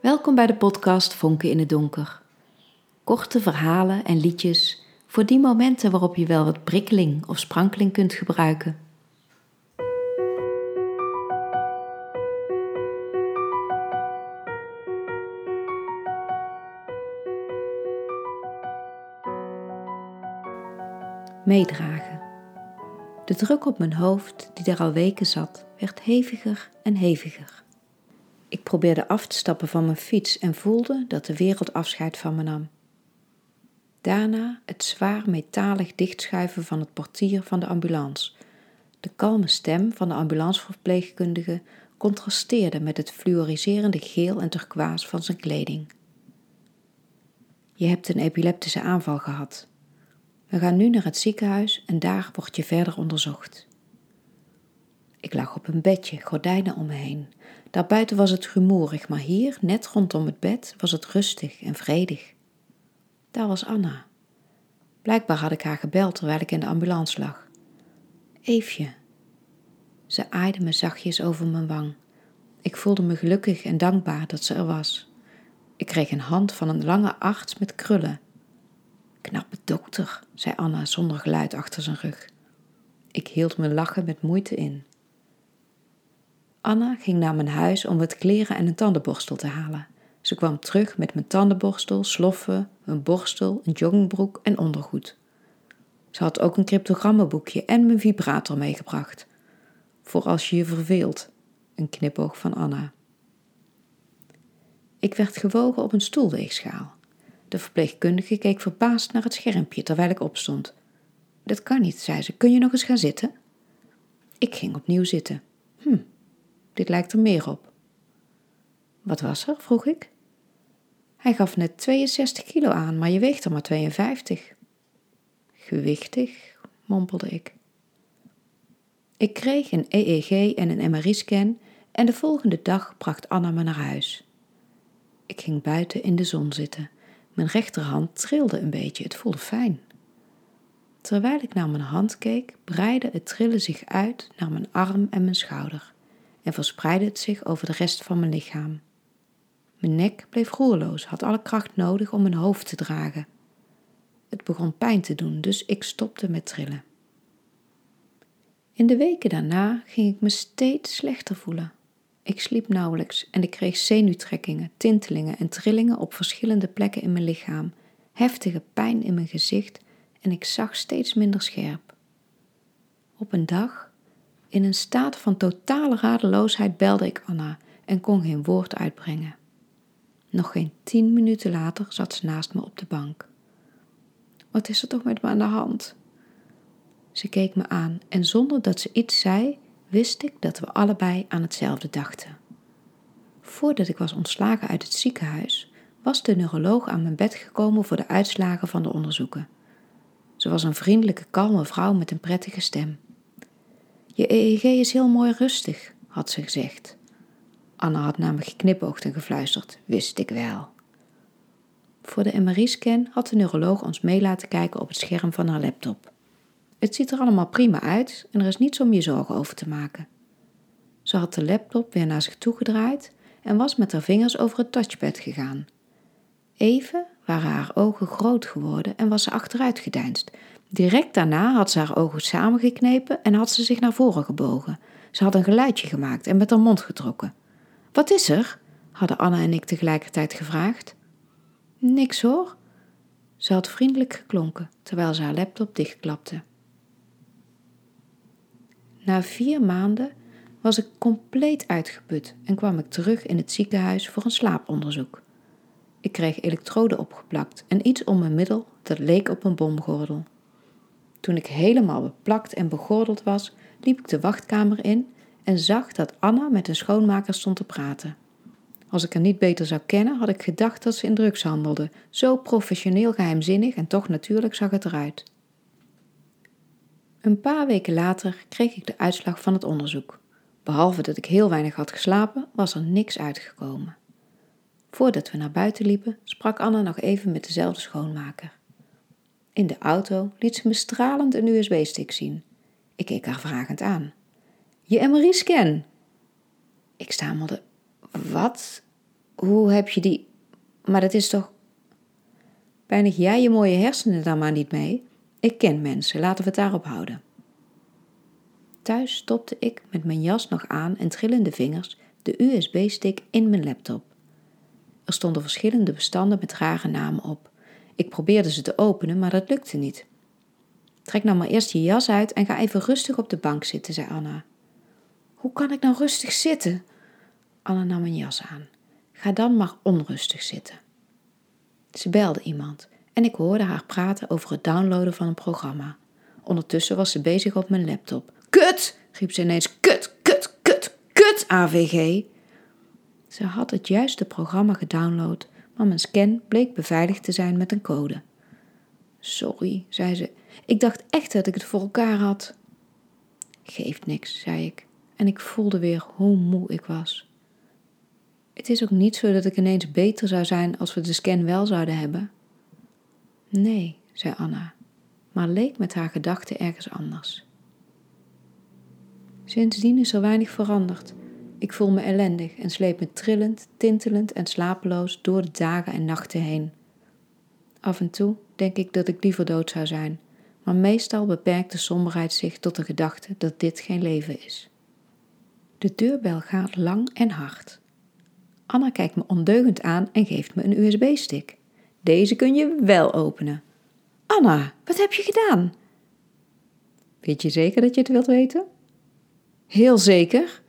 Welkom bij de podcast Vonken in het Donker. Korte verhalen en liedjes voor die momenten waarop je wel wat prikkeling of sprankeling kunt gebruiken. Meedragen. De druk op mijn hoofd, die daar al weken zat, werd heviger en heviger. Ik probeerde af te stappen van mijn fiets en voelde dat de wereld afscheid van me nam. Daarna het zwaar metalig dichtschuiven van het portier van de ambulance. De kalme stem van de ambulanceverpleegkundige contrasteerde met het fluoriserende geel en turquoise van zijn kleding. Je hebt een epileptische aanval gehad. We gaan nu naar het ziekenhuis en daar word je verder onderzocht. Ik lag op een bedje, gordijnen om me heen. Daarbuiten was het rumoerig, maar hier, net rondom het bed, was het rustig en vredig. Daar was Anna. Blijkbaar had ik haar gebeld terwijl ik in de ambulance lag. Eefje. Ze aaide me zachtjes over mijn wang. Ik voelde me gelukkig en dankbaar dat ze er was. Ik kreeg een hand van een lange arts met krullen. Knappe dokter, zei Anna zonder geluid achter zijn rug. Ik hield mijn lachen met moeite in. Anna ging naar mijn huis om wat kleren en een tandenborstel te halen. Ze kwam terug met mijn tandenborstel, sloffen, een borstel, een joggingbroek en ondergoed. Ze had ook een cryptogrammenboekje en mijn vibrator meegebracht. Voor als je je verveelt, een knipoog van Anna. Ik werd gewogen op een stoelweegschaal. De verpleegkundige keek verbaasd naar het schermpje terwijl ik opstond. Dat kan niet, zei ze. Kun je nog eens gaan zitten? Ik ging opnieuw zitten. Dit lijkt er meer op. Wat was er? vroeg ik. Hij gaf net 62 kilo aan, maar je weegt er maar 52. Gewichtig, mompelde ik. Ik kreeg een EEG en een MRI-scan en de volgende dag bracht Anna me naar huis. Ik ging buiten in de zon zitten. Mijn rechterhand trilde een beetje, het voelde fijn. Terwijl ik naar mijn hand keek, breidde het trillen zich uit naar mijn arm en mijn schouder en verspreidde het zich over de rest van mijn lichaam. Mijn nek bleef roerloos, had alle kracht nodig om mijn hoofd te dragen. Het begon pijn te doen, dus ik stopte met trillen. In de weken daarna ging ik me steeds slechter voelen. Ik sliep nauwelijks en ik kreeg zenuwtrekkingen, tintelingen en trillingen op verschillende plekken in mijn lichaam, heftige pijn in mijn gezicht en ik zag steeds minder scherp. Op een dag, in een staat van totale radeloosheid, belde ik Anna en kon geen woord uitbrengen. Nog geen tien minuten later zat ze naast me op de bank. Wat is er toch met me aan de hand? Ze keek me aan en zonder dat ze iets zei, wist ik dat we allebei aan hetzelfde dachten. Voordat ik was ontslagen uit het ziekenhuis, was de neuroloog aan mijn bed gekomen voor de uitslagen van de onderzoeken. Ze was een vriendelijke, kalme vrouw met een prettige stem. Je EEG is heel mooi rustig, had ze gezegd. Anna had naar me geknipoogd en gefluisterd: Wist ik wel. Voor de MRI-scan had de neuroloog ons mee laten kijken op het scherm van haar laptop. Het ziet er allemaal prima uit en er is niets om je zorgen over te maken. Ze had de laptop weer naar zich toe gedraaid en was met haar vingers over het touchpad gegaan. Even waren haar ogen groot geworden en was ze achteruit gedeinst. Direct daarna had ze haar ogen samengeknepen en had ze zich naar voren gebogen. Ze had een geluidje gemaakt en met haar mond getrokken. Wat is er? hadden Anna en ik tegelijkertijd gevraagd. Niks hoor. Ze had vriendelijk geklonken terwijl ze haar laptop dichtklapte. Na vier maanden was ik compleet uitgeput en kwam ik terug in het ziekenhuis voor een slaaponderzoek. Ik kreeg elektroden opgeplakt en iets om mijn middel dat leek op een bomgordel. Toen ik helemaal beplakt en begordeld was, liep ik de wachtkamer in en zag dat Anna met een schoonmaker stond te praten. Als ik haar niet beter zou kennen, had ik gedacht dat ze in drugs handelde. Zo professioneel geheimzinnig en toch natuurlijk zag het eruit. Een paar weken later kreeg ik de uitslag van het onderzoek. Behalve dat ik heel weinig had geslapen, was er niks uitgekomen. Voordat we naar buiten liepen, sprak Anna nog even met dezelfde schoonmaker. In de auto liet ze me stralend een USB-stick zien. Ik keek haar vragend aan. Je MRI-scan! Ik stamelde. Wat? hoe heb je die. Maar dat is toch. Pijnig jij je mooie hersenen dan maar niet mee? Ik ken mensen, laten we het daarop houden. Thuis stopte ik met mijn jas nog aan en trillende vingers de USB-stick in mijn laptop. Er stonden verschillende bestanden met rare namen op. Ik probeerde ze te openen, maar dat lukte niet. Trek nou maar eerst je jas uit en ga even rustig op de bank zitten, zei Anna. Hoe kan ik nou rustig zitten? Anna nam een jas aan. Ga dan maar onrustig zitten. Ze belde iemand en ik hoorde haar praten over het downloaden van een programma. Ondertussen was ze bezig op mijn laptop. Kut! riep ze ineens. Kut, kut, kut, kut, AVG! Ze had het juiste programma gedownload, maar mijn scan bleek beveiligd te zijn met een code. Sorry, zei ze. Ik dacht echt dat ik het voor elkaar had. Geeft niks, zei ik. En ik voelde weer hoe moe ik was. Het is ook niet zo dat ik ineens beter zou zijn als we de scan wel zouden hebben. Nee, zei Anna, maar leek met haar gedachten ergens anders. Sindsdien is er weinig veranderd. Ik voel me ellendig en sleep me trillend, tintelend en slapeloos door de dagen en nachten heen. Af en toe denk ik dat ik liever dood zou zijn, maar meestal beperkt de somberheid zich tot de gedachte dat dit geen leven is. De deurbel gaat lang en hard. Anna kijkt me ondeugend aan en geeft me een USB-stick. Deze kun je wel openen. Anna, wat heb je gedaan? Weet je zeker dat je het wilt weten? Heel zeker.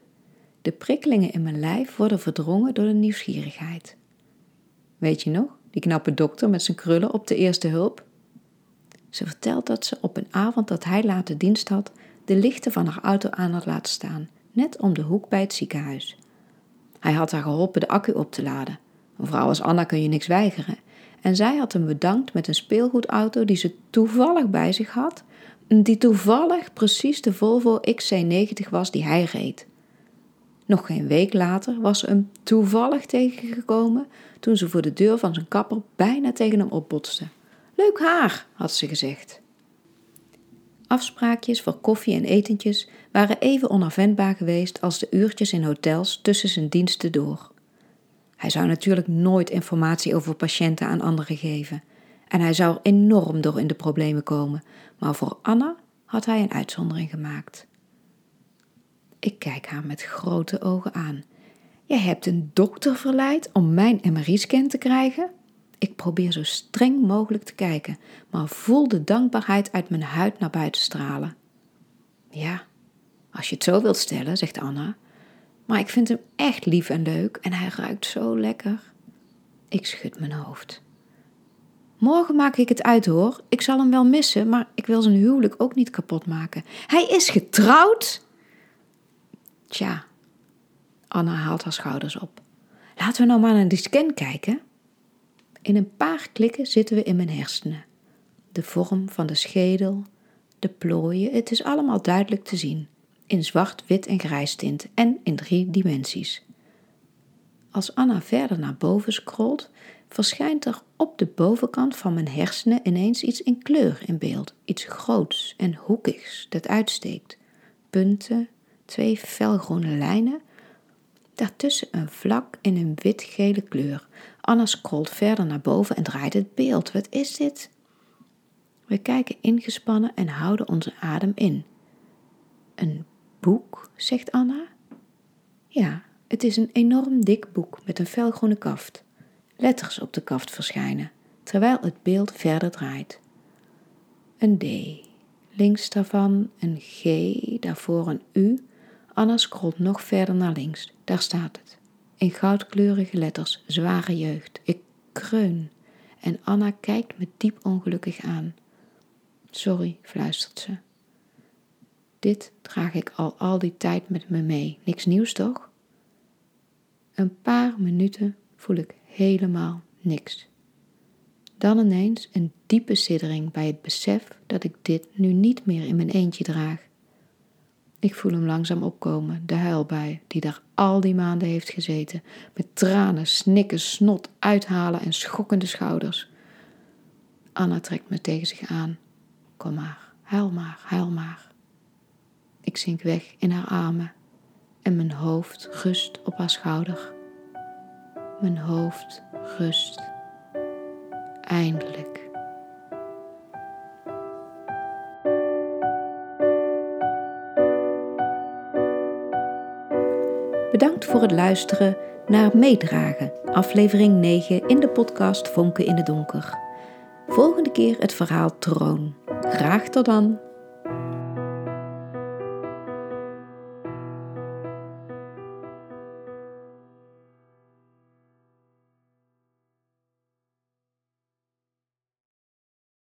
De prikkelingen in mijn lijf worden verdrongen door de nieuwsgierigheid. Weet je nog, die knappe dokter met zijn krullen op de eerste hulp? Ze vertelt dat ze op een avond dat hij later dienst had, de lichten van haar auto aan had laten staan, net om de hoek bij het ziekenhuis. Hij had haar geholpen de accu op te laden. Een vrouw als Anna kun je niks weigeren. En zij had hem bedankt met een speelgoedauto die ze toevallig bij zich had, die toevallig precies de Volvo XC90 was die hij reed. Nog geen week later was ze hem toevallig tegengekomen toen ze voor de deur van zijn kapper bijna tegen hem opbotste. Leuk haar, had ze gezegd. Afspraakjes voor koffie en etentjes waren even onafwendbaar geweest als de uurtjes in hotels tussen zijn diensten door. Hij zou natuurlijk nooit informatie over patiënten aan anderen geven. En hij zou er enorm door in de problemen komen, maar voor Anna had hij een uitzondering gemaakt. Ik kijk haar met grote ogen aan. Jij hebt een dokter verleid om mijn MRI-scan te krijgen? Ik probeer zo streng mogelijk te kijken, maar voel de dankbaarheid uit mijn huid naar buiten stralen. Ja, als je het zo wilt stellen, zegt Anna. Maar ik vind hem echt lief en leuk en hij ruikt zo lekker. Ik schud mijn hoofd. Morgen maak ik het uit hoor. Ik zal hem wel missen, maar ik wil zijn huwelijk ook niet kapot maken. Hij is getrouwd? Tja, Anna haalt haar schouders op. Laten we nou maar naar die scan kijken. In een paar klikken zitten we in mijn hersenen. De vorm van de schedel, de plooien, het is allemaal duidelijk te zien. In zwart, wit en grijs tint en in drie dimensies. Als Anna verder naar boven scrolt, verschijnt er op de bovenkant van mijn hersenen ineens iets in kleur in beeld. Iets groots en hoekigs dat uitsteekt. Punten, twee felgroene lijnen. Daartussen een vlak in een wit-gele kleur. Anna scrolt verder naar boven en draait het beeld. Wat is dit? We kijken ingespannen en houden onze adem in. Een boek, zegt Anna. Ja, het is een enorm dik boek met een felgroene kaft. Letters op de kaft verschijnen, terwijl het beeld verder draait. Een D, links daarvan een G, daarvoor een U. Anna scrolt nog verder naar links, daar staat het. In goudkleurige letters, zware jeugd. Ik kreun. En Anna kijkt me diep ongelukkig aan. Sorry, fluistert ze. Dit draag ik al al die tijd met me mee. Niks nieuws toch? Een paar minuten voel ik helemaal niks. Dan ineens een diepe siddering bij het besef dat ik dit nu niet meer in mijn eentje draag. Ik voel hem langzaam opkomen, de huilbui die daar al die maanden heeft gezeten, met tranen, snikken, snot, uithalen en schokkende schouders. Anna trekt me tegen zich aan. Kom maar, huil maar, huil maar. Ik zink weg in haar armen en mijn hoofd rust op haar schouder. Mijn hoofd rust. Eindelijk. Bedankt voor het luisteren naar Meedragen, aflevering 9 in de podcast Vonken in het Donker. Volgende keer het verhaal Troon. Graag tot dan!